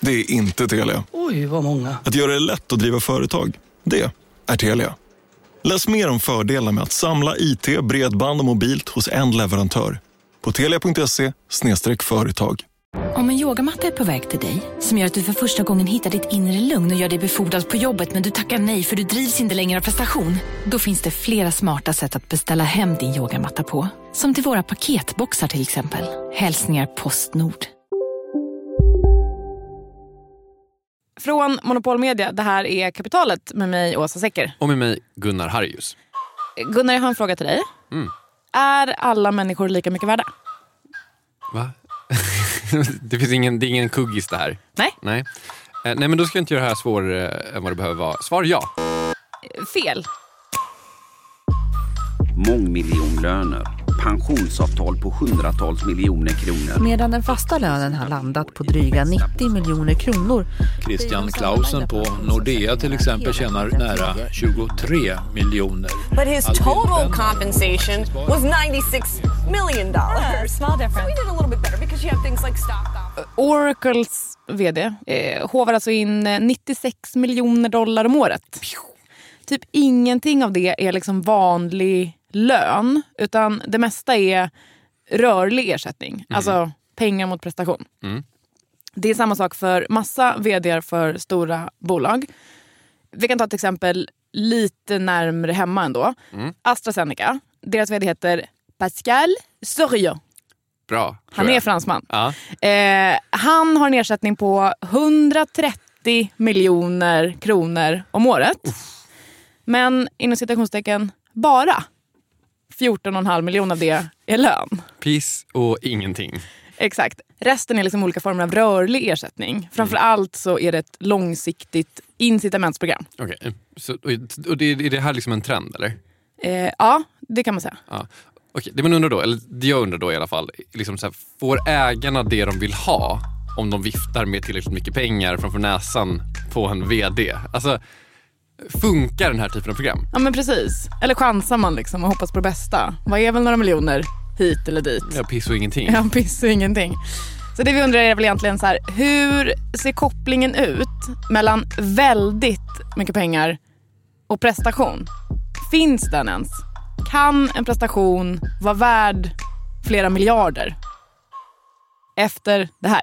Det är inte Telia. Oj, vad många. Att göra det lätt att driva företag. Det är Telia. Läs mer om fördelar med att samla IT, bredband och mobilt hos en leverantör. På telia.se företag. Om en yogamatta är på väg till dig, som gör att du för första gången hittar ditt inre lugn och gör dig befordrad på jobbet men du tackar nej för du drivs inte längre av prestation. Då finns det flera smarta sätt att beställa hem din yogamatta på. Som till våra paketboxar till exempel. Hälsningar Postnord. Från Monopol Media, det här är Kapitalet med mig Åsa Secker. Och med mig Gunnar Harjus. Gunnar, jag har en fråga till dig. Mm. Är alla människor lika mycket värda? Va? det finns ingen, det är ingen kuggis det här. Nej. Nej. Eh, nej men då ska jag inte göra det här svårare än vad det behöver vara. Svar ja. Fel. Mångmiljonlöner, pensionsavtal på hundratals miljoner kronor. Medan den fasta lönen har landat på dryga 90 miljoner kronor. Christian Clausen på Nordea till exempel tjänar nära 23 miljoner. But his total compensation was 96 million dollars. Small difference. So we did a little bit better because you have things like stock. Oracles vd eh, hovar alltså in eh, 96 miljoner dollar om året. Typ ingenting av det är liksom vanlig lön, utan det mesta är rörlig ersättning. Alltså pengar mot prestation. Mm. Det är samma sak för massa vd för stora bolag. Vi kan ta ett exempel lite närmre hemma ändå. Mm. AstraZeneca. Deras vd heter Pascal Soriot. Bra. Han är jag. fransman. Ja. Eh, han har en ersättning på 130 miljoner kronor om året. Men inom citationstecken bara 14,5 miljoner av det är lön. Piss och ingenting. Exakt. Resten är liksom olika former av rörlig ersättning. Framför allt så är det ett långsiktigt incitamentsprogram. Okej. Så, och och det, är det här liksom en trend eller? Eh, ja, det kan man säga. Ja. Okej, det man undrar då, eller det jag undrar då i alla fall, liksom så här, får ägarna det de vill ha om de viftar med tillräckligt mycket pengar framför näsan på en VD? Alltså, funkar den här typen av program? Ja men precis. Eller chansar man liksom och hoppas på det bästa. Vad är väl några miljoner hit eller dit? Ja, piss och ingenting. Ja, piss och ingenting. Så det vi undrar är väl egentligen så här, hur ser kopplingen ut mellan väldigt mycket pengar och prestation? Finns den ens? Kan en prestation vara värd flera miljarder? Efter det här.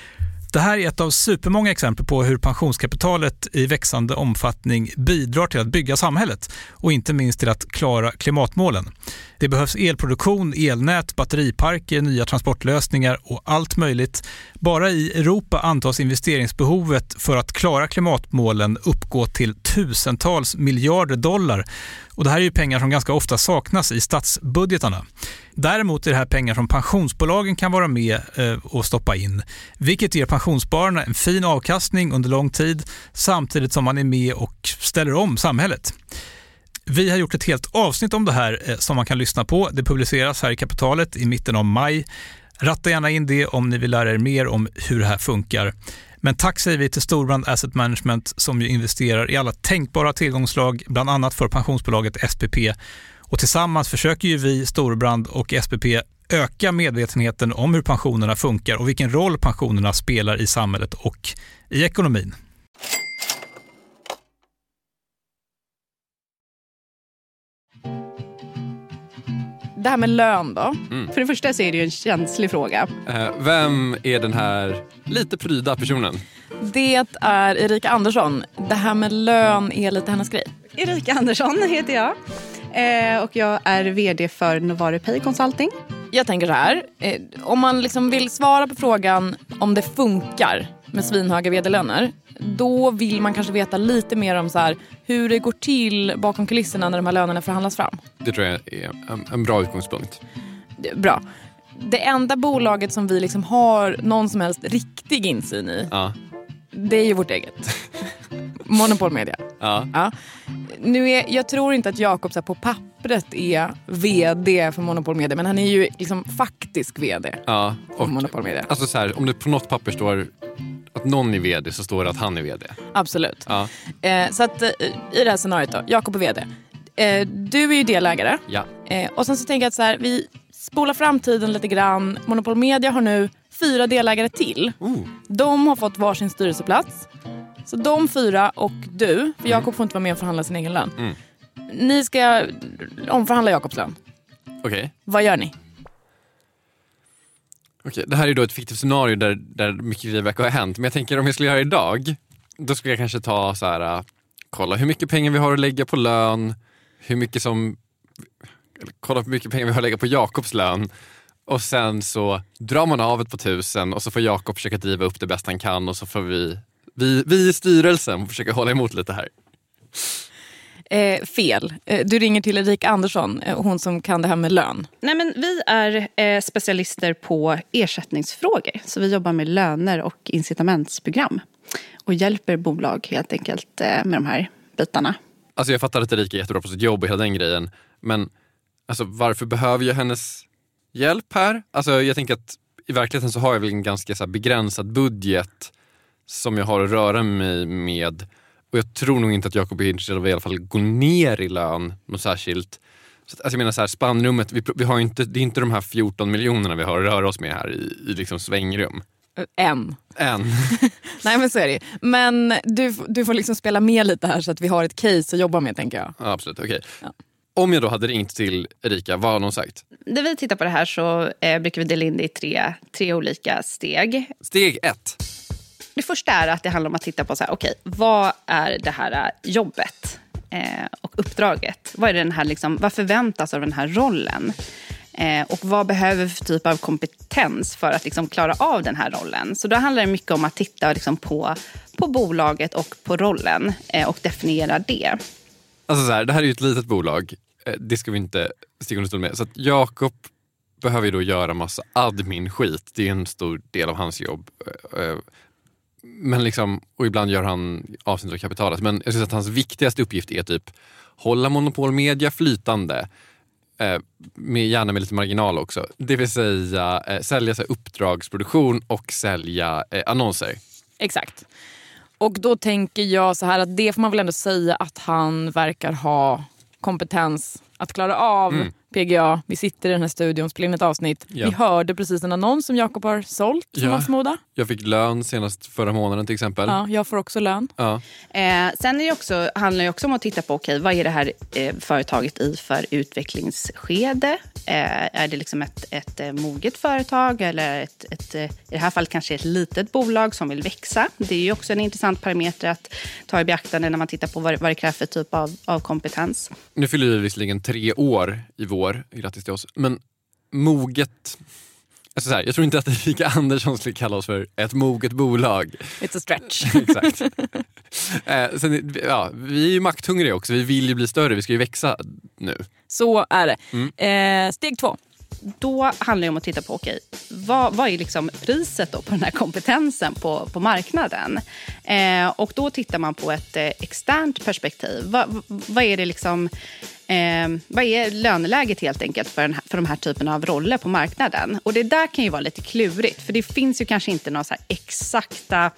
Det här är ett av supermånga exempel på hur pensionskapitalet i växande omfattning bidrar till att bygga samhället och inte minst till att klara klimatmålen. Det behövs elproduktion, elnät, batteriparker, nya transportlösningar och allt möjligt. Bara i Europa antas investeringsbehovet för att klara klimatmålen uppgå till tusentals miljarder dollar. Och det här är ju pengar som ganska ofta saknas i statsbudgetarna. Däremot är det här pengar som pensionsbolagen kan vara med eh, och stoppa in, vilket ger pensionsspararna en fin avkastning under lång tid samtidigt som man är med och ställer om samhället. Vi har gjort ett helt avsnitt om det här eh, som man kan lyssna på. Det publiceras här i Kapitalet i mitten av maj. Ratta gärna in det om ni vill lära er mer om hur det här funkar. Men tack säger vi till Storbrand Asset Management som ju investerar i alla tänkbara tillgångslag, bland annat för pensionsbolaget SPP. Och tillsammans försöker ju vi, Storbrand och SPP, öka medvetenheten om hur pensionerna funkar och vilken roll pensionerna spelar i samhället och i ekonomin. det här med lön då? Mm. För det första så är det ju en känslig fråga. Eh, vem är den här lite pryda personen? Det är Erika Andersson. Det här med lön är lite hennes grej. Erika Andersson heter jag. Eh, och jag är VD för Novare Pay Consulting. Jag tänker så här. Eh, om man liksom vill svara på frågan om det funkar med svinhöga vd-löner. Då vill man kanske veta lite mer om så här, hur det går till bakom kulisserna när de här lönerna förhandlas fram. Det tror jag är en, bra utgångspunkt. Bra. Det enda bolaget som vi liksom har någon som helst riktig insyn i, Ja. det är ju vårt eget. Monopol Media. Ja. Ja. Nu är, jag tror inte att Jakob på pappret är VD för Monopol Media, men han är ju liksom faktisk VD Ja, för och Monopol Media. alltså så här, om det på något papper står att någon är vd så står det att han är vd. Absolut. Ja. Eh, så att eh, i det här scenariot då, Jakob är VD. Eh, du är ju delägare. Ja. Eh, och sen så tänker jag att så här, vi spolar fram tiden lite grann. Monopol Media har nu fyra delägare till. De har fått varsin styrelseplats. Så de fyra och du, för Jakob får inte vara med och förhandla sin egen lön. Mm. Ni ska omförhandla Jakobs lön. Okej. Vad gör ni? Okej, det här är då ett fiktivt scenario där, där mycket grejer verkar ha hänt. Men jag tänker om jag skulle göra det idag, då skulle jag kanske ta så här, äh, kolla hur mycket pengar vi har att lägga på lön, hur mycket som, kolla hur mycket pengar vi har att lägga på Jakobs lön. Och sen så drar man av ett på tusen och så får Jakob försöka driva upp det bäst han kan och så får vi, vi, vi i styrelsen försöka hålla emot lite här. Eh, fel. Eh, du ringer till Erika Andersson, eh, hon som kan det här med lön. Nej, men vi är eh, specialister på ersättningsfrågor. Så vi jobbar med löner och incitamentsprogram. Och hjälper bolag helt enkelt eh, med de här bitarna. Alltså jag fattar att Erika är jättebra på sitt jobb och hela den grejen. Men alltså, varför behöver jag hennes hjälp här? Alltså jag tänker att i verkligheten så har jag väl en ganska så här, begränsad budget som jag har att röra mig med. Och jag tror nog inte att Jakob är intresserad av att i alla fall gå ner i lön något särskilt. Så alltså jag menar så här, spannrummet, vi, vi har inte, det är inte de här 14 miljonerna vi har att röra oss med här i, i liksom svängrum. Eh, En. Än. Nej men så är det. Men du, du får liksom spela med lite här så att vi har ett case att jobba med tänker jag. Ja, absolut, okej. Om jag då hade ringt till Erika, vad har hon sagt? När vi tittar på det här så eh, brukar vi dela in det i tre, tre olika steg. Steg ett. Det första är att det handlar om att titta på så här, okay, vad är det här äh, jobbet eh, och uppdraget? Vad, är den här, liksom, vad förväntas av den här rollen? Eh, och vad behöver vi för typ av kompetens för att liksom, klara av den här rollen? Så då handlar det mycket om att titta liksom, på, på bolaget och på rollen eh, och definiera det. Alltså så här, det här är ju ett litet bolag. Eh, det ska vi inte sticka under stol med. Så att Jakob behöver ju då göra massa admin-skit. Det är en stor del av hans jobb. Eh, eh, men liksom, och ibland gör han avsnitt av kapitalet. Men jag säga att hans viktigaste uppgift är typ hålla monopolmedia flytande. Eh, med, gärna med lite marginal också. Det vill säga eh, sälja så här, uppdragsproduktion och sälja eh, annonser. Exakt. Och då tänker jag så här att det får man väl ändå säga att han verkar ha kompetens att klara av Mm. PGA. Vi sitter i den här studion och spelar in ett avsnitt. Ja. Vi hörde precis en annons som Jakob har sålt, som Ja. förmodar. Jag fick lön senast förra månaden till exempel. Ja, jag får också lön. Ja. Eh, sen är det också, handlar det också om att titta på okay, vad är det här eh, företaget i för utvecklingsskede. Eh, är det liksom ett, ett eh, moget företag eller ett, ett, eh, i det här fallet kanske ett litet bolag som vill växa? Det är ju också en intressant parameter att ta i beaktande när man tittar på vad, vad det krävs för typ av, av kompetens. Nu fyller vi visserligen tre år i vår, grattis till oss. Men moget... Alltså så här, jag tror inte att Erika Andersson skulle kalla oss för ett moget bolag. It's a stretch. Exakt. eh, sen, ja, vi är ju makthungriga också, vi vill ju bli större, vi ska ju växa nu. Så är det. Mm. Eh, steg två. Då handlar det om att titta på okay, vad, vad är liksom priset då på den här kompetensen på, på marknaden. Eh, och då tittar man på ett eh, externt perspektiv. Vad, vad är det liksom... Eh, vad är löneläget helt enkelt för, den här, för de här typerna av roller på marknaden? Och det där kan ju vara lite klurigt, för det finns ju kanske inte några så här exakta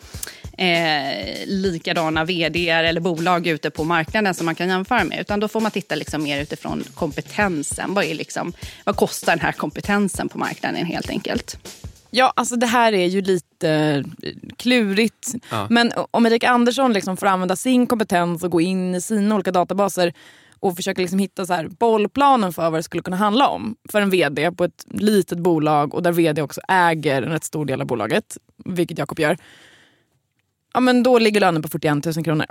eh, likadana vd eller bolag ute på marknaden som man kan jämföra med. Utan då får man titta liksom mer utifrån kompetensen. Vad, är liksom, vad kostar den här kompetensen på marknaden helt enkelt? Ja, alltså det här är ju lite eh, klurigt. Ja. Men om Erik Andersson liksom får använda sin kompetens och gå in i sina olika databaser och försöker liksom hitta så här bollplanen för vad det skulle kunna handla om för en vd på ett litet bolag och där vd också äger en rätt stor del av bolaget, vilket Jakob gör. Ja, men då ligger lönen på 41 000 kronor.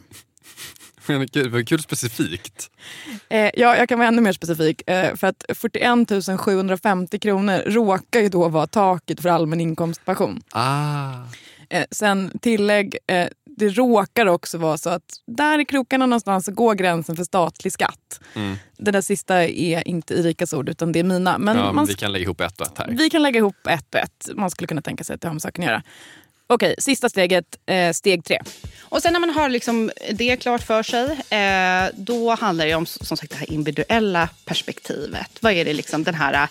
Men gud, vad kul specifikt. Eh, ja, jag kan vara ännu mer specifik. Eh, för att 41 750 kronor råkar ju då vara taket för allmän inkomstpension. Ah. Eh, sen tillägg, eh, det råkar också vara så att där i krokarna någonstans så går gränsen för statlig skatt. Mm. Det där sista är inte Erikas ord utan det är mina. Men, ja, men man, vi kan lägga ihop ett och ett här. vi kan lägga ihop ett och ett. Man skulle kunna tänka sig att det har med saken att göra. Okej, sista steget, eh, steg tre. Och sen när man har liksom det klart för sig, eh, då handlar det om som sagt det här individuella perspektivet. Vad är det liksom den här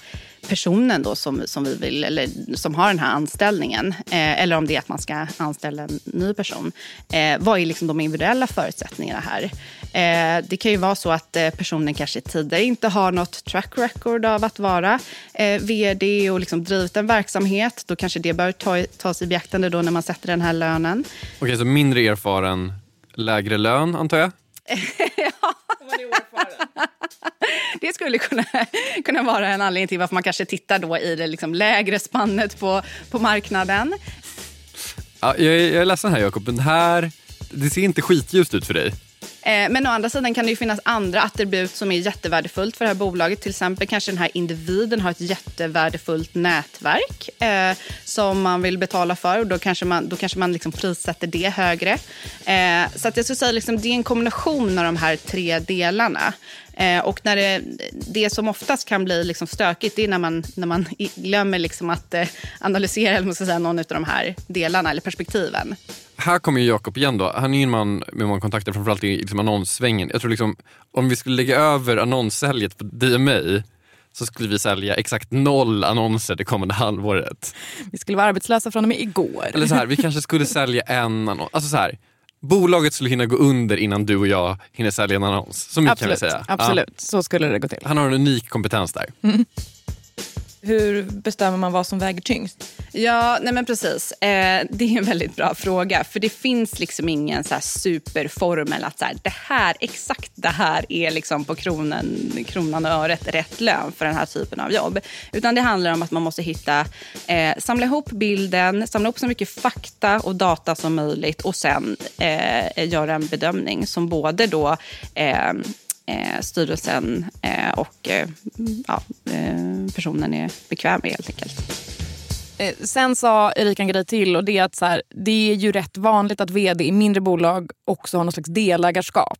personen då som, som vi vill, eller som har den här anställningen, eh, eller om det är att man ska anställa en ny person. Eh, vad är liksom de individuella förutsättningarna här? Eh, det kan ju vara så att eh, personen kanske tidigare inte har något track record av att vara eh, vd och liksom drivit en verksamhet. Då kanske det bör ta, tas i beaktande då när man sätter den här lönen. Okej, så mindre erfaren, lägre lön antar jag? Det skulle kunna, kunna vara en anledning till varför man kanske tittar då i det liksom lägre spannet på, på marknaden. Ja, jag, är- jag är ledsen här Jakob, men här, det ser inte skitljust ut för dig. Eh, Men å andra sidan kan det finnas andra attribut som är jättevärdefullt för det här bolaget. Till exempel kanske den här individen har ett jättevärdefullt nätverk eh, som man vill betala för och då kanske man, då kanske man liksom prissätter det högre. Eh, så att jag skulle säga liksom, det är en kombination av de här tre delarna. Eh, och när det, det som oftast kan bli liksom stökigt det är när man, när man glömmer liksom att eh, analysera eller ska säga, någon av de här delarna eller perspektiven. Här kommer ju Jakob igen då. Han är ju en man med många kontakter, framförallt i liksom annonssvängen. Jag tror liksom, om vi skulle lägga över annonssäljet på DMA så skulle vi sälja exakt noll annonser det kommande halvåret. Vi skulle vara arbetslösa från och med igår. Eller så här, vi kanske skulle sälja en annons. Alltså så här, bolaget skulle hinna gå under innan du och jag hinner sälja en annons. Så mycket absolut, kan vi säga. absolut. så skulle det gå till. Ja. Han har en unik kompetens där. Hur bestämmer man vad som väger tyngst? Ja, nej men precis. Eh, det är en väldigt bra fråga. För det finns liksom ingen så här superformel att så här, det här, exakt det här är liksom på kronan, kronan och öret rätt lön för den här typen av jobb. Utan det handlar om att man måste hitta, eh, samla ihop bilden, samla ihop så mycket fakta och data som möjligt och sen eh, göra en bedömning som både då eh, eh, styrelsen eh, och eh, ja, eh, personen är bekväm med helt enkelt. Eh, sen sa Erika en grej till och det är att så här, det är ju rätt vanligt att vd i mindre bolag också har någon slags delägarskap.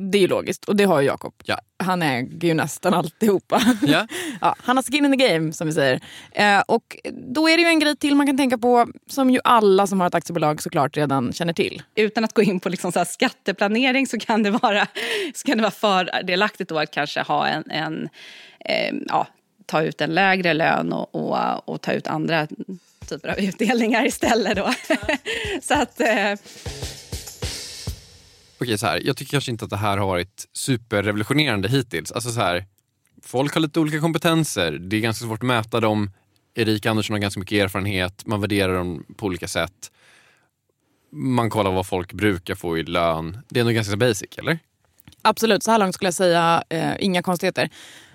Det är ju logiskt och det har ju Jakob. Ja. Han äger ju nästan alltihopa. Ja. ja, han har skin in the game som vi säger. Eh, och då är det ju en grej till man kan tänka på som ju alla som har ett aktiebolag såklart redan känner till. Utan att gå in på liksom så här skatteplanering så kan det vara, så kan det vara fördelaktigt då att kanske ha en, en eh, ja, ta ut en lägre lön och, och, och ta ut andra typer av utdelningar istället. Då. så att, eh, Okej, så här, jag tycker kanske inte att det här har varit superrevolutionerande hittills. Alltså så här, folk har lite olika kompetenser. Det är ganska svårt att mäta dem. Erika Andersson har ganska mycket erfarenhet. Man värderar dem på olika sätt. Man kollar vad folk brukar få i lön. Det är nog ganska basic, eller? Absolut, så här långt skulle jag säga eh, inga konstigheter.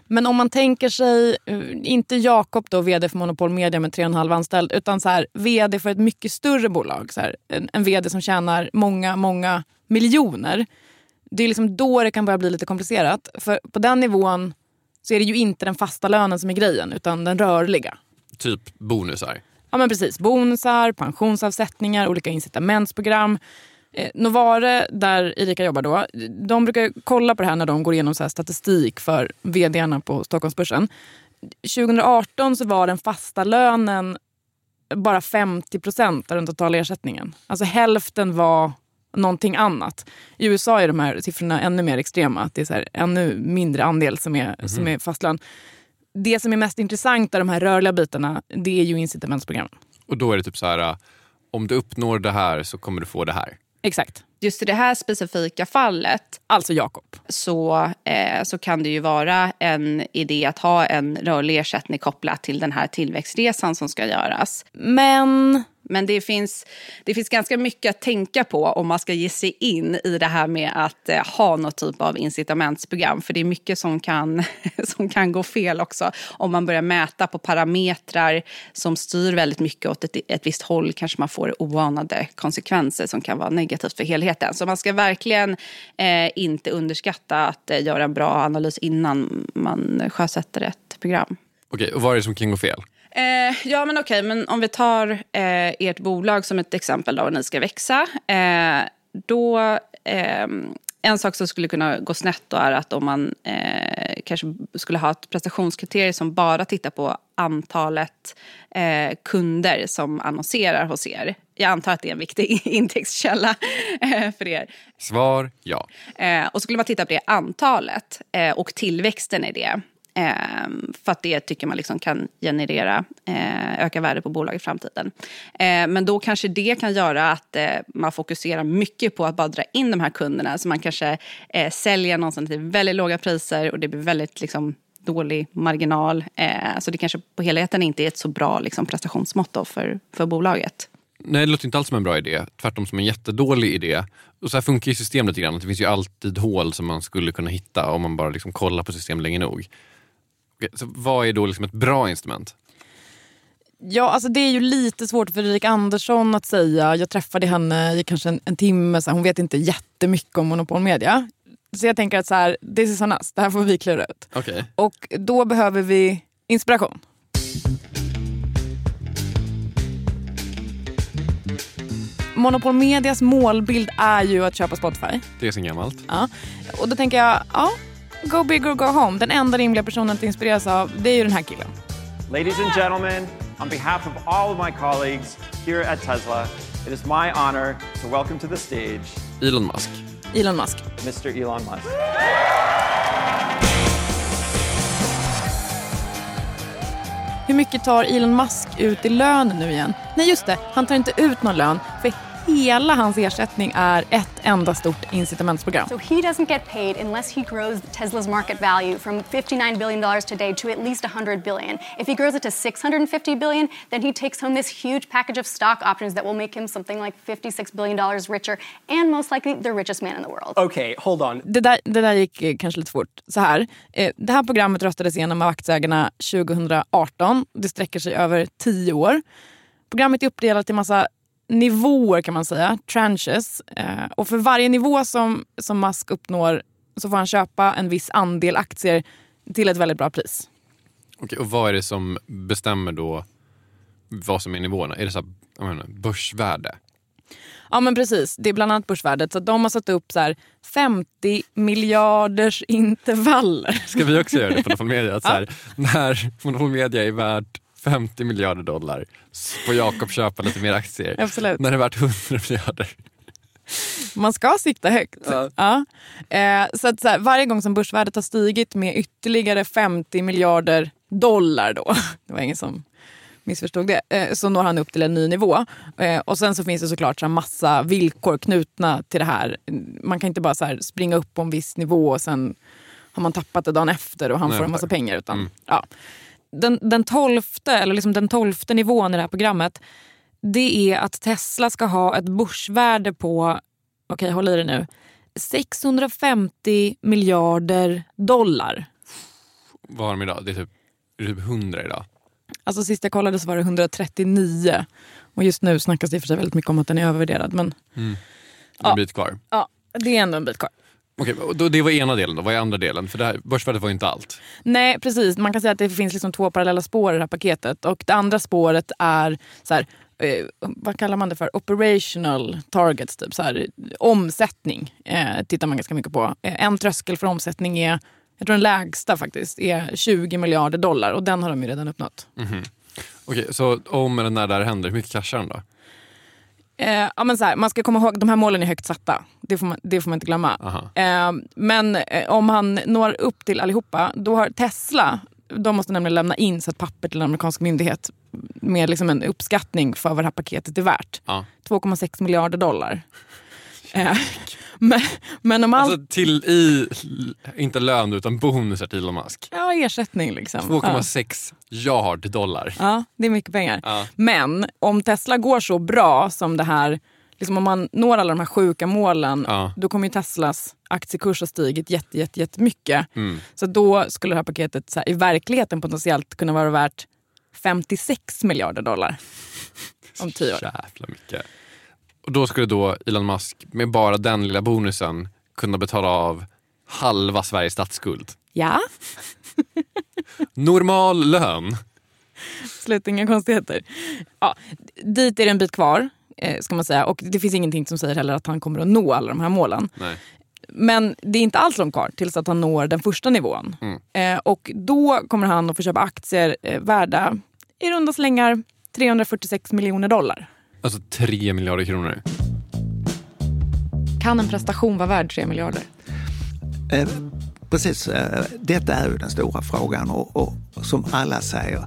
Men om man tänker sig, eh, inte Jakob då, vd för Monopol Media med 3,5 anställd, utan så här, vd för ett mycket större bolag. Så här, en, en vd som tjänar många, många miljoner. Det är liksom då det kan börja bli lite komplicerat. För på den nivån så är det ju inte den fasta lönen som är grejen, utan den rörliga. Typ bonusar. Ja men precis, bonusar, pensionsavsättningar, olika incitamentsprogram. Eh, Novare, där Erika jobbar då, de brukar kolla på det här när de går igenom så statistik för vdarna på Stockholmsbörsen. 2018 så var den fasta lönen bara 50 procent av den totala ersättningen. Alltså hälften var någonting annat. I USA är de här siffrorna ännu mer extrema. Det är så här, ännu mindre andel som är, som är fastlön. Det som är mest intressant av de här rörliga bitarna, det är ju incitamentsprogrammen. Och då är det typ så här, äh, om du uppnår det här så kommer du få det här. Exakt. just i det här specifika fallet Alltså Jakob. så, eh, så kan det ju vara en idé att ha en rörlig ersättning kopplat till den här tillväxtresan som ska göras. Men men det finns, det finns ganska mycket att tänka på om man ska ge sig in i det här med att eh, ha något typ av incitamentsprogram. För det är mycket som kan, som kan gå fel också. Om man börjar mäta på parametrar som styr väldigt mycket åt ett, ett visst håll kanske man får oanade konsekvenser som kan vara negativt för helheten. Så man ska verkligen eh, inte underskatta att eh, göra en bra analys innan man sjösätter ett program. Okej, och vad är det som kan gå fel? Eh, ja, men okej, men om vi tar eh, ert bolag som ett exempel då, och ni ska växa. Eh, då, eh, en sak som skulle kunna gå snett då är att om man eh, kanske skulle ha ett prestationskriterium som bara tittar på antalet eh, kunder som annonserar hos er. Jag antar att det är en viktig intäktskälla för er. Svar ja. och så skulle man titta på det antalet och tillväxten i det. Eh, för att det tycker man liksom kan generera eh, öka värde på bolaget i framtiden. Eh, men då kanske det kan göra att eh, man fokuserar mycket på att bara dra in de här kunderna. Så man kanske eh, säljer någonstans till väldigt låga priser och det blir väldigt liksom, dålig marginal. Eh, så det kanske på helheten inte är ett så bra liksom, prestationsmått för, för bolaget. Nej, det låter inte alls som en bra idé. Tvärtom som en jättedålig idé. Och så här funkar ju systemet lite grann. Det finns ju alltid hål som man skulle kunna hitta om man bara liksom kollar på systemet länge nog. Så vad är då liksom ett bra instrument? Ja, alltså det är ju lite svårt för Erik Andersson att säga. Jag träffade henne i kanske en, en timme, så hon vet inte jättemycket om monopolmedia. Så jag tänker att så här, this is on us, det här får vi klura ut. Okay. Och då behöver vi inspiration. Monopol Medias målbild är ju att köpa Spotify. Det är sen gammalt. Ja. Och då tänker jag, ja, Go big or go home. Den enda rimliga personen att inspireras av, det är ju den här killen. Ladies and gentlemen, on behalf of all of my colleagues here at Tesla, it is my honor to welcome to the stage Elon Musk. Elon Musk. Mr Elon Musk. Hur mycket tar Elon Musk ut i lön nu igen? Nej just det, han tar inte ut någon lön för hela hans ersättning är ett enda stort incitamentsprogram. So he doesn't get paid unless he grows Tesla's market value from 59 billion dollars today to at least 100 billion. If he grows it to 650 billion, then he takes home this huge package of stock options that will make him something like 56 billion dollars richer and most likely the richest man in the world. Okay, hold on. Det där, det där gick eh, kanske lite fort. Så här, eh, det här programmet röstades igenom av aktieägarna 2018. Det sträcker sig över tio år. Programmet är uppdelat i massa nivåer kan man säga, tranches. Eh, och för varje nivå som, som Musk uppnår så får han köpa en viss andel aktier till ett väldigt bra pris. Okej, och vad är det som bestämmer då vad som är nivåerna? Är det så här, menar, börsvärde? Ja men precis, det är bland annat börsvärdet. Så de har satt upp så här 50 miljarders intervaller. Ska vi också göra det på Monopol Media? Att så här, när Monopol Media är värt 50 miljarder dollar får Jakob köpa lite mer aktier. Absolut. När det är värt 100 miljarder. Man ska sikta högt. Ja. ja. Eh, så att så här, varje gång som börsvärdet har stigit med ytterligare 50 miljarder dollar då, det var ingen som missförstod det, eh, så når han upp till en ny nivå. Eh, och sen så finns det såklart så massa villkor knutna till det här. Man kan inte bara så springa upp på en viss nivå och sen har man tappat det dagen efter och han Nej, får en massa pengar. Utan, Mm. ja den, den, tolfte, eller liksom den tolfte nivån i det här programmet det är att Tesla ska ha ett börsvärde på, okej okay, håll i det nu, 650 miljarder dollar. Vad har de idag? Det är typ, är det typ 100 idag. Alltså sist jag kollade så var det 139. Och just nu snackas det i för sig väldigt mycket om att den är övervärderad. Men, mm. Det är en bit kvar. Ja, det är ändå en bit kvar. Okej, då, det var ena delen. Då. Vad är andra delen? För det här, börsvärdet var ju inte allt. Nej, precis. Man kan säga att det finns liksom två parallella spår i det här paketet. Och det andra spåret är så här, eh, vad kallar man det för? Operational targets. Typ, så här, omsättning eh, tittar man ganska mycket på. Eh, en tröskel för omsättning är, jag tror den lägsta faktiskt, är 20 miljarder dollar. Och den har de ju redan uppnått. Mm -hmm. Okej, så om eller när det här händer, hur mycket cashar de då? Eh, ja, men så här, man ska komma ihåg de här målen är högt satta. Det får man, det får man inte glömma. Eh, men eh, om han når upp till allihopa, då har Tesla, de måste nämligen lämna in så ett papper till en amerikansk myndighet med liksom en uppskattning för vad det här paketet är värt. Ja. 2,6 miljarder dollar. Men, men om allt... Alltså till i, inte lön utan bonusar till Elon Musk. Ja, ersättning liksom. 2,6 yard dollar. Ja, det är mycket pengar. Ja. Men om Tesla går så bra som det här, liksom om man når alla de här sjuka målen, Ja. då kommer ju Teslas aktiekurs ha stigit jätte, jätte, jättemycket. Mm. Så då skulle det här paketet så här, i verkligheten potentiellt kunna vara värt 56 miljarder dollar om tio år. Jävla mycket. Och då skulle då Elon Musk med bara den lilla bonusen kunna betala av halva Sveriges statsskuld. Ja, Normal lön. slut inga konstigheter. Ja, dit är det en bit kvar, eh, ska man säga. Och det finns ingenting som säger heller att han kommer att nå alla de här målen. Nej. Men det är inte alls långt kvar tills att han når den första nivån. Mm. Eh, och då kommer han att få köpa aktier eh, värda i runda slängar 346 miljoner dollar. Alltså 3 miljarder kronor. Kan en prestation vara värd 3 miljarder? Eh, precis, eh, detta är ju den stora frågan och, och som alla säger,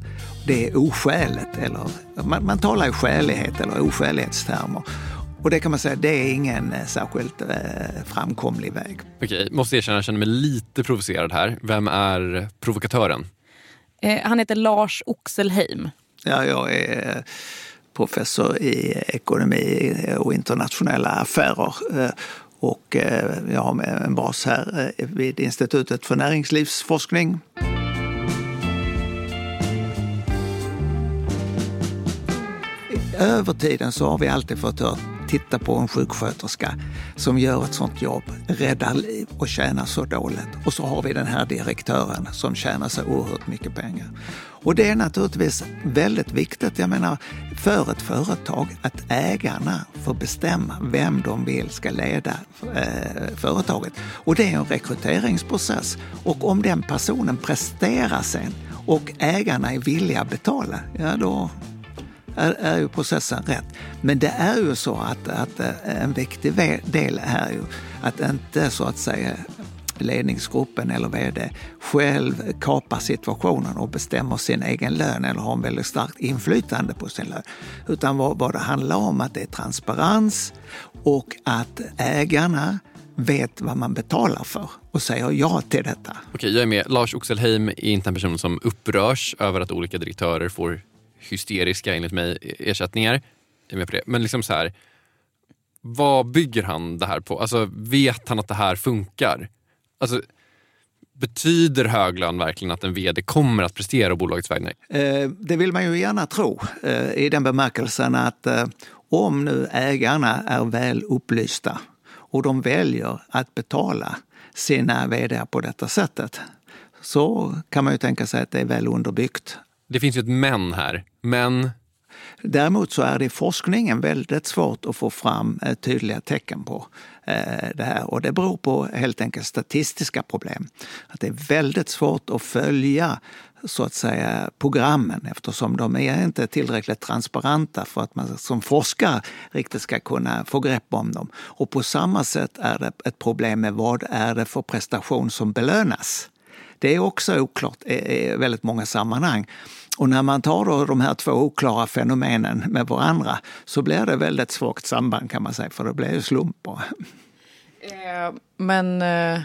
det är oskäligt. Eller, man, man talar i skälighet eller oskälighetstermer. Och det kan man säga, det är ingen eh, särskilt eh, framkomlig väg. Okej, måste erkänna jag känner mig lite provocerad här. Vem är provokatören? Eh, han heter Lars Oxelheim. Ja, jag är professor i ekonomi och internationella affärer. Eh, och eh, jag har en bas här eh, vid Institutet för näringslivsforskning. Över tiden så har vi alltid fått höra titta på en sjuksköterska som gör ett sånt jobb, räddar liv och tjänar så dåligt. Och så har vi den här direktören som tjänar så oerhört mycket pengar. Och det är naturligtvis väldigt viktigt, jag menar, för ett företag att ägarna får bestämma vem de vill ska leda eh, företaget. Och det är en rekryteringsprocess. Och om den personen presterar sen och ägarna är villiga att betala, ja då är, är ju processen rätt. Men det är ju så att, att eh, en viktig del är ju att inte så att säga ledningsgruppen eller vd själv kapar situationen och bestämmer sin egen lön eller har en väldigt starkt inflytande på sin lön. Utan vad, vad det handlar om att det är transparens och att ägarna vet vad man betalar för och säger ja till detta. Okej, jag är med. Lars Oxelheim är inte en person som upprörs över att olika direktörer får hysteriska, enligt mig, e- ersättningar. Jag är med på det. Men liksom så här, vad bygger han det här på? Alltså, vet han att det här funkar? Alltså, betyder hög lön verkligen att en vd kommer att prestera å bolagets vägnar? Eh, Det vill man ju gärna tro eh, i den bemärkelsen att eh, om nu ägarna är väl upplysta och de väljer att betala sina vd på detta sättet så kan man ju tänka sig att det är väl underbyggt. Det finns ju ett men här. Men Däremot så är det i forskningen väldigt svårt att få fram eh, tydliga tecken på eh, det här och det beror på helt enkelt statistiska problem. Att det är väldigt svårt att följa så att säga programmen eftersom de är inte tillräckligt transparenta för att man som forskare riktigt ska kunna få grepp om dem. Och på samma sätt är det ett problem med vad är det för prestation som belönas. Det är också oklart i väldigt många sammanhang. Och när man tar då de här två oklara fenomenen med varandra så blir det väldigt svagt samband kan man säga, för det blir ju slumper. Eh, men eh,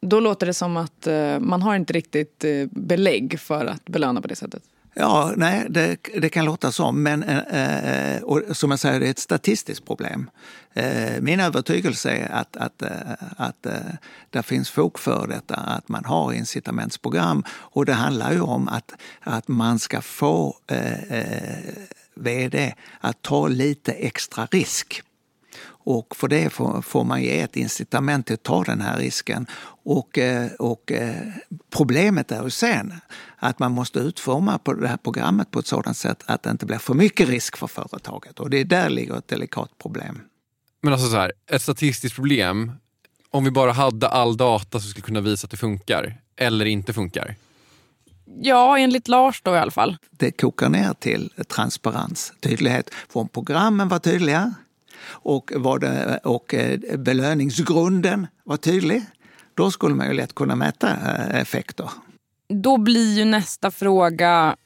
då låter det som att eh, man har inte riktigt belägg för att belöna på det sättet. Ja, nej, det, det kan låta så, men eh, eh, och som jag säger, det är ett statistiskt problem. Eh, min övertygelse är att, att, eh, att eh, det finns fog för detta, att man har incitamentsprogram och det handlar ju om att, att man ska få eh, eh vd att ta lite extra risk. Och för det får, får man ge ett incitament till att ta den här risken. Och, eh, och problemet är ju sen att man måste utforma på det här programmet på ett sådant sätt att det inte blir för mycket risk för företaget. Och det är där ligger ett delikat problem. Men alltså så här, ett statistiskt problem, om vi bara hade all data som skulle kunna visa att det funkar eller inte funkar. Ja, enligt Lars då i alla fall. Det kokar ner till transparens, tydlighet. För om programmen var tydliga och, var det, och eh, belöningsgrunden var tydlig, då skulle man ju lätt kunna mäta eh, effekter. Då blir ju nästa fråga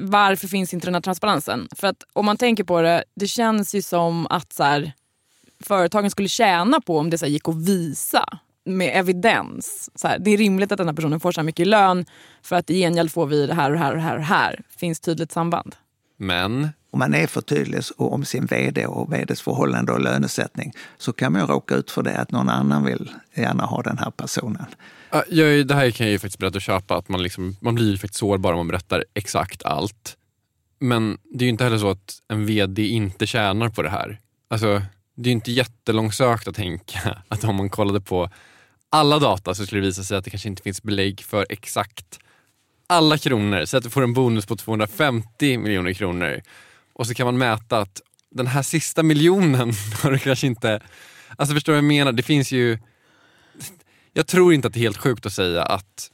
varför finns inte den här transparensen? För att om man tänker på det, det känns ju som att så här, företagen skulle tjäna på om det så här, gick att visa med evidens. Så här, det är rimligt att den här personen får så här mycket lön för att i gengäld får vi det här och det här och det här och det här. Finns tydligt samband. Men Om man är för tydlig om sin vd och vds förhållande och lönesättning så kan man ju råka ut för det att någon annan vill gärna ha den här personen. Ja, det här kan jag ju faktiskt berätta och köpa, att man, liksom, man blir faktiskt sårbar om man berättar exakt allt. Men det är ju inte heller så att en VD inte tjänar på det här. Alltså, det är ju inte jättelångsökt att tänka att om man kollade på alla data så skulle det visa sig att det kanske inte finns belägg för exakt alla kronor. Så att du får en bonus på 250 miljoner kronor. Och så kan man mäta att den här sista miljonen har du kanske inte... Alltså förstår du vad jag menar? Det finns ju... Jag tror inte att det är helt sjukt att säga att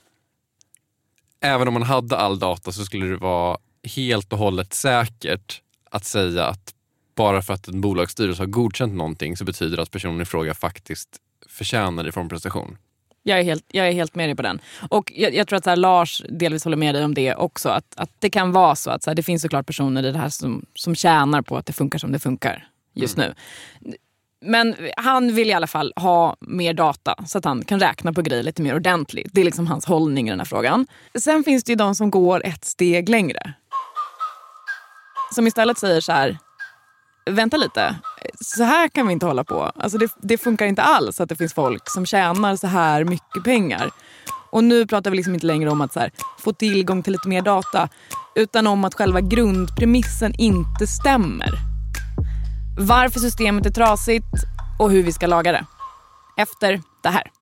även om man hade all data så skulle det vara helt och hållet säkert att säga att bara för att en bolagsstyrelse har godkänt någonting så betyder det att personen i fråga faktiskt förtjänar det från prestation. Jag är helt, jag är helt med dig på den. Och jag, jag tror att här, Lars delvis håller med dig om det också. Att, att det kan vara så att så här, det finns såklart personer i det här som, som tjänar på att det funkar som det funkar just nu. Men han vill i alla fall ha mer data så att han kan räkna på grejer lite mer ordentligt. Det är liksom hans hållning i den här frågan. Sen finns det ju de som går ett steg längre. Som istället säger så här, vänta lite, så här kan vi inte hålla på. Alltså det, det funkar inte alls att det finns folk som tjänar så här mycket pengar. Och nu pratar vi liksom inte längre om att så här, få tillgång till lite mer data utan om att själva grundpremissen inte stämmer. Varför systemet är trasigt och hur vi ska laga det. Efter det här.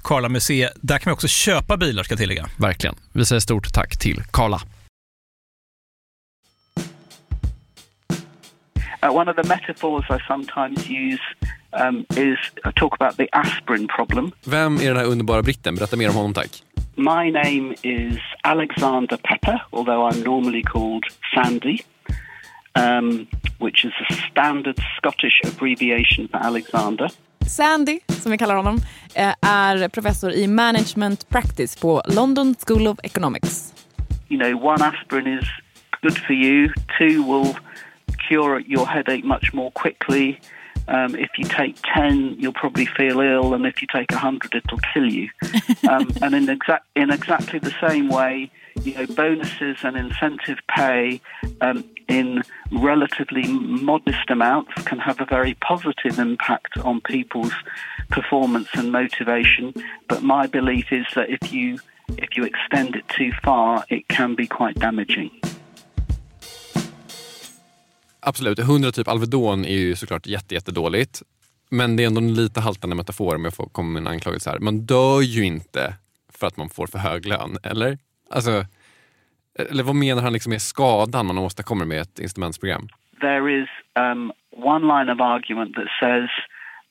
Karla Museet. Där kan vi också köpa bilar ska jag tillägga. Verkligen. Vi säger stort tack till Karla. Uh, one of the metaphors I sometimes use um, is I talk about the aspirin problem. Vem är den här underbara britten? Berätta mer om honom tack. My name is Alexander Pepper, although I'm normally called Sandy, um, which is a standard Scottish abbreviation for Alexander. Sandy, som vi kallar honom, eh, är professor i management practice på London School of Economics. You know, one aspirin is good for you, two will cure your headache much more quickly. Um, if you take 10, you'll probably feel ill, and if you take 100, it'll kill you. Um, and in, exact, in exactly the same way, you know, bonuses and incentive pay um, in relatively modest amounts can have a very positive impact on people's performance and motivation. But my belief is that if you if you extend it too far, it can be quite damaging. Absolut, 100 typ Alvedon är ju såklart jätte, jättedåligt. Men det är ändå en lite haltande metafor om jag får komma med en anklagelse här. Man dör ju inte för att man får för hög lön, eller? Alltså, eller vad menar han liksom är skadan man åstadkommer med ett instrumentsprogram? There is um, one line of argument that says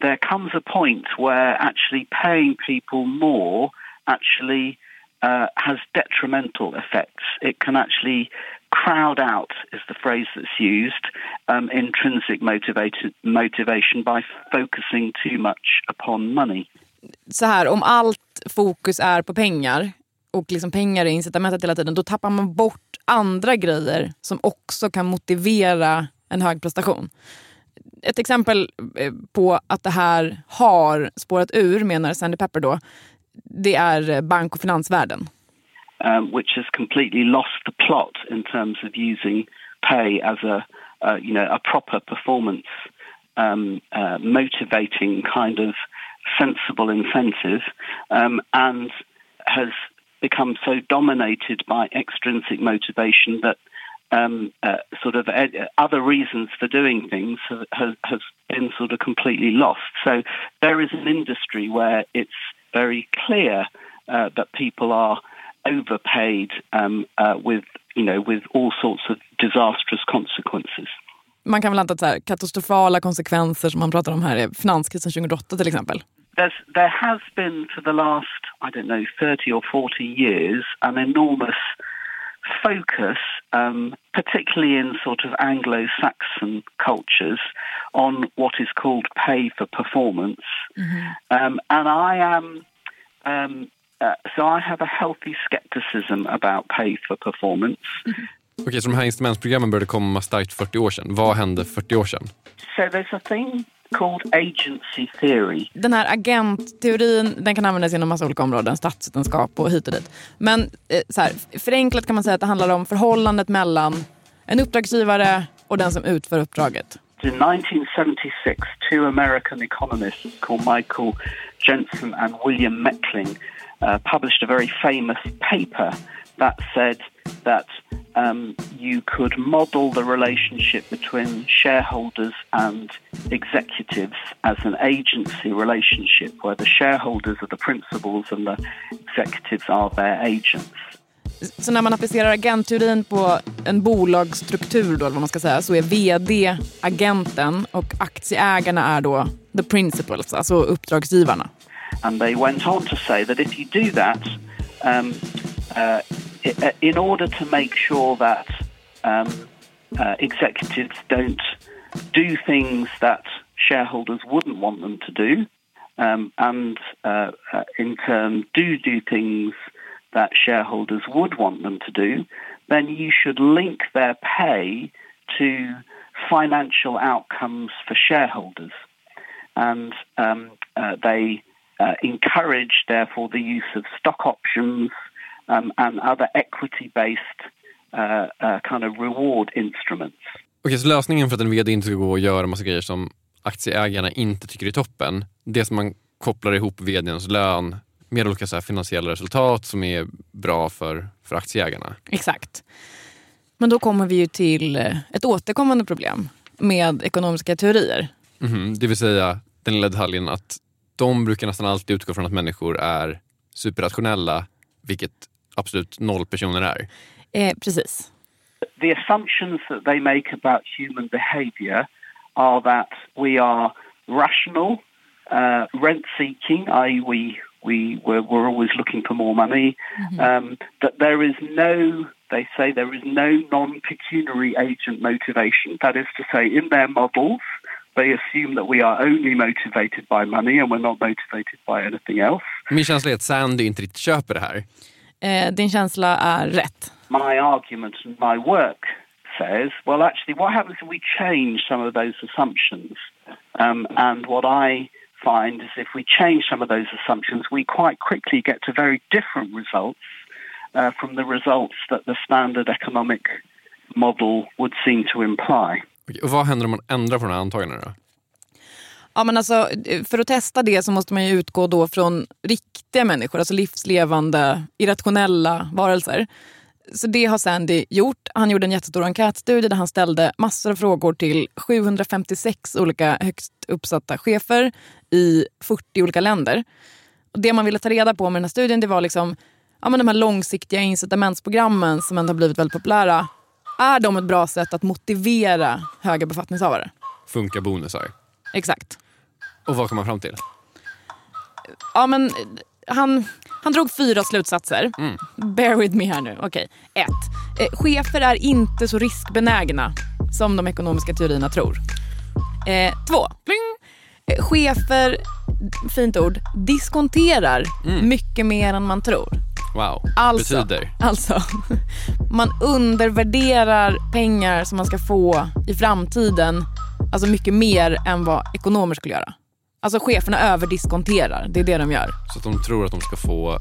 there comes a point where actually paying people more actually uh, has detrimental effects. It can actually crowd out, is the phrase that's used, um, intrinsic motivated, motivation by focusing too much upon money. Så här, om allt fokus är på pengar och liksom pengar är incitamentet hela tiden, då tappar man bort andra grejer som också kan motivera en hög prestation. Ett exempel eh, på att det här har spårat ur, menar Sandy Pepper då, det är eh, bank och finansvärlden. Um, which has completely lost the plot in terms of using pay as a, uh, you know, a proper performance um, uh, motivating kind of sensible incentive, um, and has become so dominated by extrinsic motivation that um, uh, sort of uh, other reasons for doing things has, has been sort of completely lost. So there is an industry where it's very clear uh, that people are overpaid um, uh, with, you know, with all sorts of disastrous consequences. Man kan väl anta att så här, katastrofala konsekvenser som man pratar om här är finanskrisen 2008 till exempel. There's, there has been for the last, I don't know, 30 or 40 years an enormous focus, um, particularly in sort of Anglo-Saxon cultures, on what is called pay for performance. Um, and I am, um, uh, so I have a healthy skepticism about pay for performance. Okej, så de här instrumentsprogrammen började komma starkt 40 år sedan. Vad hände 40 år sedan? So there's a thing called agency theory. Den här agentteorin den kan användas inom massa olika områden, statsvetenskap och hit och dit. Men eh, så här, förenklat kan man säga att det handlar om förhållandet mellan en uppdragsgivare och den som utför uppdraget. In 1976, two American economists called Michael Jensen and William Meckling uh, published a very famous paper that said that um, you could model the relationship between shareholders and executives as an agency relationship where the shareholders are the principals and the executives are their agents. Så när man applicerar agentteorin på en bolagsstruktur då, vad man ska säga, så är vd agenten och aktieägarna är då the principals, alltså uppdragsgivarna. And they went on to say that if you do that, um, uh, in order to make sure that um, uh, executives don't do things that shareholders wouldn't want them to do, um, and uh, uh, in turn do do things that shareholders would want them to do, then you should link their pay to financial outcomes for shareholders. And um, uh, they uh, encourage, therefore, the use of stock options um, and other equity based uh, uh, kind of reward instruments. Okej, så lösningen för att en vd inte ska gå och göra massa grejer som aktieägarna inte tycker är toppen, det som man kopplar ihop vdns lön med olika så här finansiella resultat som är bra för, för aktieägarna. Exakt. Men då kommer vi ju till eh, ett återkommande problem med ekonomiska teorier. Mhm, Det vill säga den lilla detaljen att de brukar nästan alltid utgå från att människor är superrationella, vilket absolut noll personer är. Eh, precis. The assumptions that they make about human behavior are that we are rational, uh, rent seeking, i.e., we we we're, we're always looking for more money. Um, that there is no, they say there is no non-pecuniary agent motivation. That is to say, in their models, they assume that we are only motivated by money and we're not motivated by anything else. Min känsla är att Sandy inte riktigt köper det här. Eh, din känsla är rätt. My argument and my work says, well, actually, what happens if we change some of those assumptions? Um, and what I find is if we change some of those assumptions, we quite quickly get to very different results uh, from the results that the standard economic model would seem to imply. Okej, Och vad händer om man ändrar på de här antagandena då? Ja, men alltså, för att testa det så måste man ju utgå då från riktiga människor, alltså livslevande, irrationella varelser. Så det har Sandy gjort. Han gjorde en jättestor enkätstudie där han ställde massor av frågor till 756 olika högst uppsatta chefer i 40 olika länder. Och det man ville ta reda på med den här studien det var liksom, ja, men de här långsiktiga incitamentsprogrammen som ändå har blivit väldigt populära. Är de ett bra sätt att motivera höga befattningshavare? Funkar bonusar? Exakt. Och vad kom man fram till? Ja, men han, han drog fyra slutsatser. Bear with me här nu. Okej. Ett. Eh, chefer är inte så riskbenägna som de ekonomiska teorierna tror. Eh, två. Eh, chefer, fint ord, diskonterar Mm. mycket mer än man tror. Wow. Alltså, Betyder? alltså, man undervärderar pengar som man ska få i framtiden alltså mycket mer än vad ekonomer skulle göra. Alltså cheferna överdiskonterar, det är det de gör. Så att de tror att de ska få...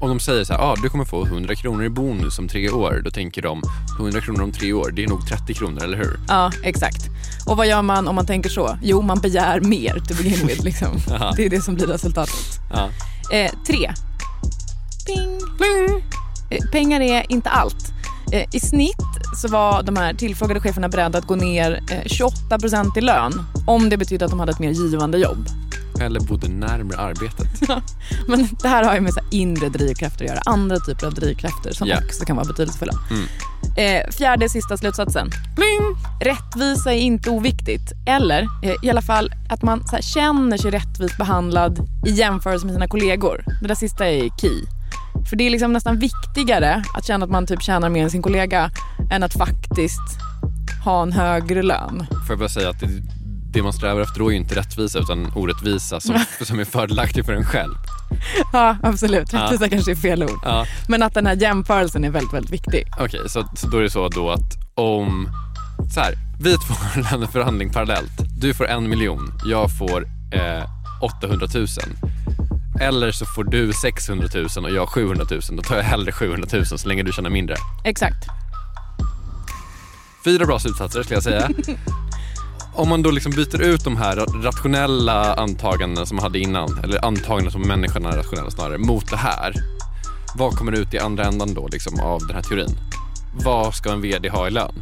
Om de säger så här, ah, du kommer få 100 kronor i bonus om tre år. Då tänker de, 100 kronor om tre år, det är nog 30 kronor, eller hur? Ja, exakt. Och vad gör man om man tänker så? Jo, man begär mer to begin with. Liksom. Det är det som blir resultatet. Ja. Eh, tre. Ping. Eh, pengar är inte allt. Eh, I snitt så var de här tillfrågade cheferna beredda att gå ner eh, 28 procent i lön om det betydde att de hade ett mer givande jobb. Eller bodde närmare arbetet. Men det här har ju med så inre drivkrafter att göra. Andra typer av drivkrafter som Ja. också kan vara betydelsefulla. Mm. Eh, fjärde sista slutsatsen. Bling! Rättvisa är inte oviktigt. Eller eh, i alla fall att man känner sig rättvist behandlad i jämförelse med sina kollegor. Det där sista är key. För det är liksom nästan viktigare att känna att man typ tjänar mer än sin kollega än att faktiskt ha en högre lön. Får jag bara säga att det, det man strävar efter då är ju inte rättvisa utan orättvisa som, som är fördelaktig för en själv. Ja, absolut. Ja. Rättvisa kanske är fel ord. Ja. Men att den här jämförelsen är väldigt, väldigt viktig. Okej, så, så då är det så då att om... Så här, vi två har en löneförhandling parallellt. Du får en miljon, jag får eh, 800 000. Eller så får du 600 000 och jag 700 000. Då tar jag hellre 700 000 så länge du tjänar mindre. Exakt. Fyra bra slutsatser skulle jag säga. Om man då liksom byter ut de här rationella antagandena som man hade innan, eller antaganden som människan är rationella snarare, mot det här. Vad kommer ut i andra ändan då liksom, av den här teorin? Vad ska en VD ha i lön?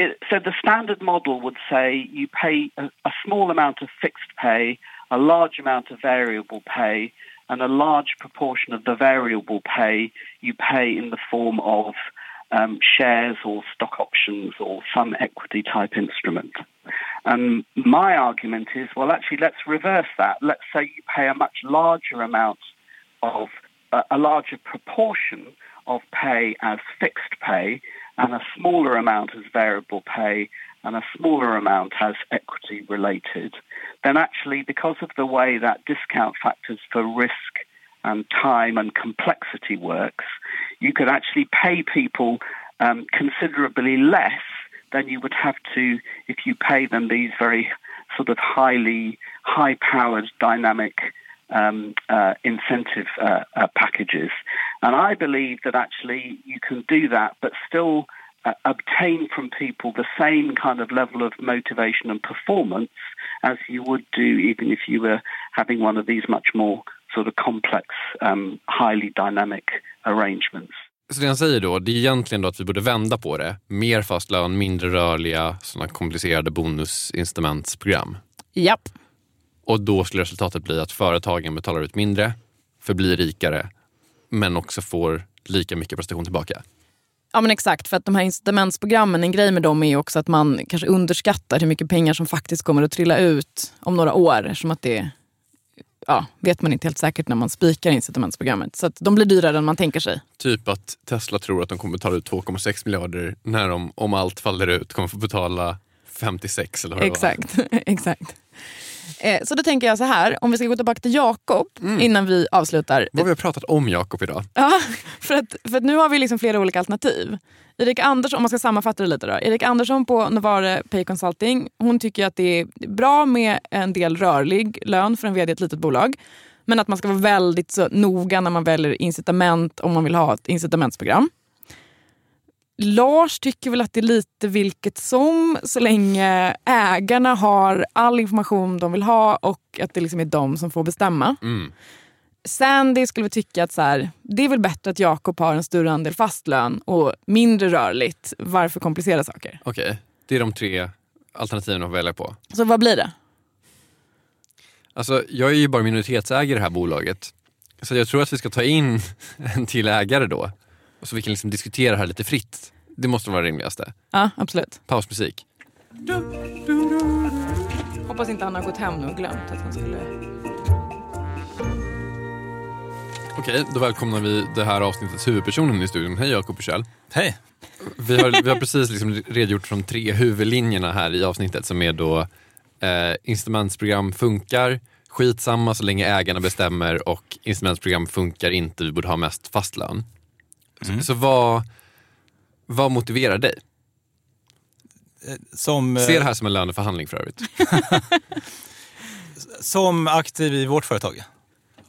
it, so the standard model would say you pay a, a small amount of fixed pay, a large amount of variable pay, and a large proportion of the variable pay you pay in the form of um, shares or stock options or some equity type instrument. And my argument is, well, actually, let's reverse that. Let's say you pay a much larger amount of a larger proportion of pay as fixed pay and a smaller amount as variable pay and a smaller amount as equity related, then actually, because of the way that discount factors for risk and time and complexity works, you could actually pay people um, considerably less than you would have to if you pay them these very sort of highly high powered dynamic um, uh, incentive uh, uh, packages. And I believe that actually you can do that, but still uh, obtain from people the same kind of level of motivation and performance as you would do even if you were having one of these much more sort of complex, um, highly dynamic arrangements. Så det han säger då, det är egentligen då att vi borde vända på det. Mer fast lön, mindre rörliga, sådana komplicerade bonusincitamentsprogram. Japp. Och då skulle resultatet bli att företagen betalar ut mindre, förblir rikare, men också får lika mycket prestation tillbaka. Ja men exakt, för att de här incitamentsprogrammen, en grej med dem är också att man kanske underskattar hur mycket pengar som faktiskt kommer att trilla ut om några år. Eftersom att det ja, vet man inte helt säkert när man spikar incitamentsprogrammet. Så de blir dyrare än man tänker sig. Typ att Tesla tror att de kommer betala ut 2,6 miljarder när de, om allt faller ut, kommer få betala 56 eller vad det. Exakt. exakt. Eh, så då tänker jag så här, om vi ska gå tillbaka till Jakob innan vi avslutar. Vad vi har pratat om Jakob idag. Ja, för att, för att nu har vi liksom flera olika alternativ. Erik Andersson, om man ska sammanfatta det lite då. Erik Andersson på Novare Pay Consulting, hon tycker att det är bra med en del rörlig lön för en vd i ett litet bolag. Men att man ska vara väldigt så noga när man väljer incitament om man vill ha ett incitamentsprogram. Lars tycker väl att det är lite vilket som så länge ägarna har all information de vill ha och att det liksom är de som får bestämma. Mm. Sandy skulle väl tycka att så här, det är väl bättre att Jakob har en större andel fast lön och mindre rörligt. Varför komplicera saker? Okej, det är de tre alternativen att välja på. Så vad blir det? Alltså, jag är ju bara minoritetsägare i det här bolaget. Så jag tror att vi ska ta in en till ägare då. Så vi kan liksom diskutera det här lite fritt. Det måste vara det rimligaste. Ja, absolut. Pausmusik. Hoppas inte han har gått hem nu och glömt att han skulle... Okej, då välkomnar vi det här avsnittets huvudpersonen i studion. Hej Jakob Bursell. Hej. Vi har, vi har precis liksom redogjort för de tre huvudlinjerna här i avsnittet som är då eh, incitamentsprogram funkar, skitsamma så länge ägarna bestämmer och incitamentsprogram funkar inte, vi borde ha mest fast lön. Så, så vad, vad motiverar dig? Som, eh, Se det här som en löneförhandling för övrigt. Som aktiv i vårt företag.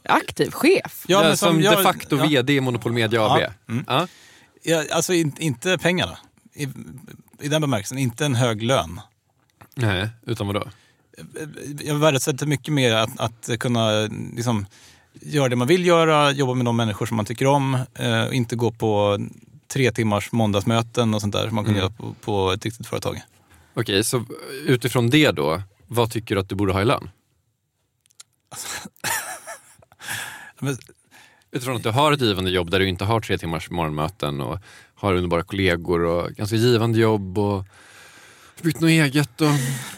Aktiv? Chef? Ja, men som jag- de facto ja. VD i Monopol Media AB. Ja, mm. Ja. Ja, alltså in, inte pengarna. I, I den bemärkelsen, inte en hög lön. Nej, utan vadå? Jag värdesätter mycket mer att, att kunna liksom, göra det man vill göra, jobba med de människor som man tycker om, eh, inte gå på tre timmars måndagsmöten och sånt där som man kan Mm. göra på, på ett riktigt företag. Okej, så utifrån det då, vad tycker du att du borde ha i lön? Men, Utifrån att du har ett givande jobb där du inte har tre timmars morgonmöten och har underbara kollegor och ganska givande jobb och byggt något eget. Och,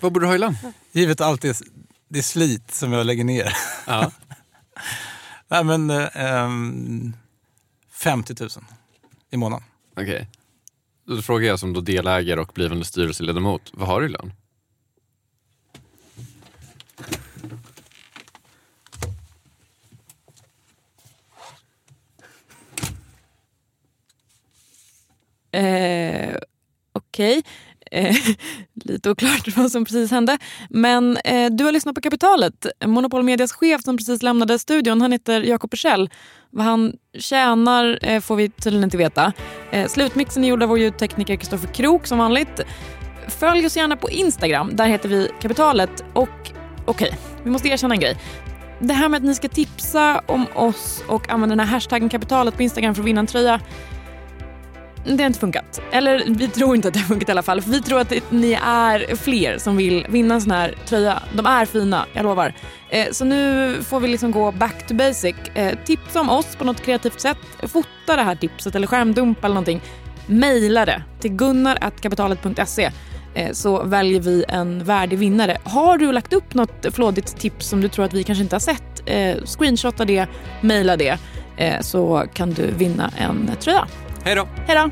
vad borde du ha i lön? givet allt det, det slit som jag lägger ner. Ja. Nej men eh, ehm, 50 000 i månaden. Okej. Då frågar jag som då delägare och blivande styrelseledamot, vad har du i lön? Eh, Okej. Eh, lite oklart vad som precis hände. Men eh, du har lyssnat på Kapitalet. Monopol Medias chef som precis lämnade studion, han heter Jakob Persell. Vad han tjänar eh, får vi tydligen inte veta. Eh, slutmixen är gjord av vår ljudtekniker Kristoffer Krook som vanligt. Följ oss gärna på Instagram. Där heter vi Kapitalet. Och okej, vi måste erkänna en grej. Det här med att ni ska tipsa om oss och använda den här hashtaggen kapitalet på Instagram för att vinna en tröja. Det har inte funkat. Eller vi tror inte att det har funkat i alla fall. För vi tror att det, ni är fler som vill vinna en sån här tröja. De är fina, jag lovar. Eh, så nu får vi liksom gå back to basic. Eh, tipsa om oss på något kreativt sätt. Fota det här tipset eller skärmdumpa eller någonting. Maila det till gunnar.kapitalet.se eh, så väljer vi en värdig vinnare. Har du lagt upp något flådigt tips som du tror att vi kanske inte har sett, eh, screenshotta det, mejla det eh, så kan du vinna en tröja. Hej då! Hej då!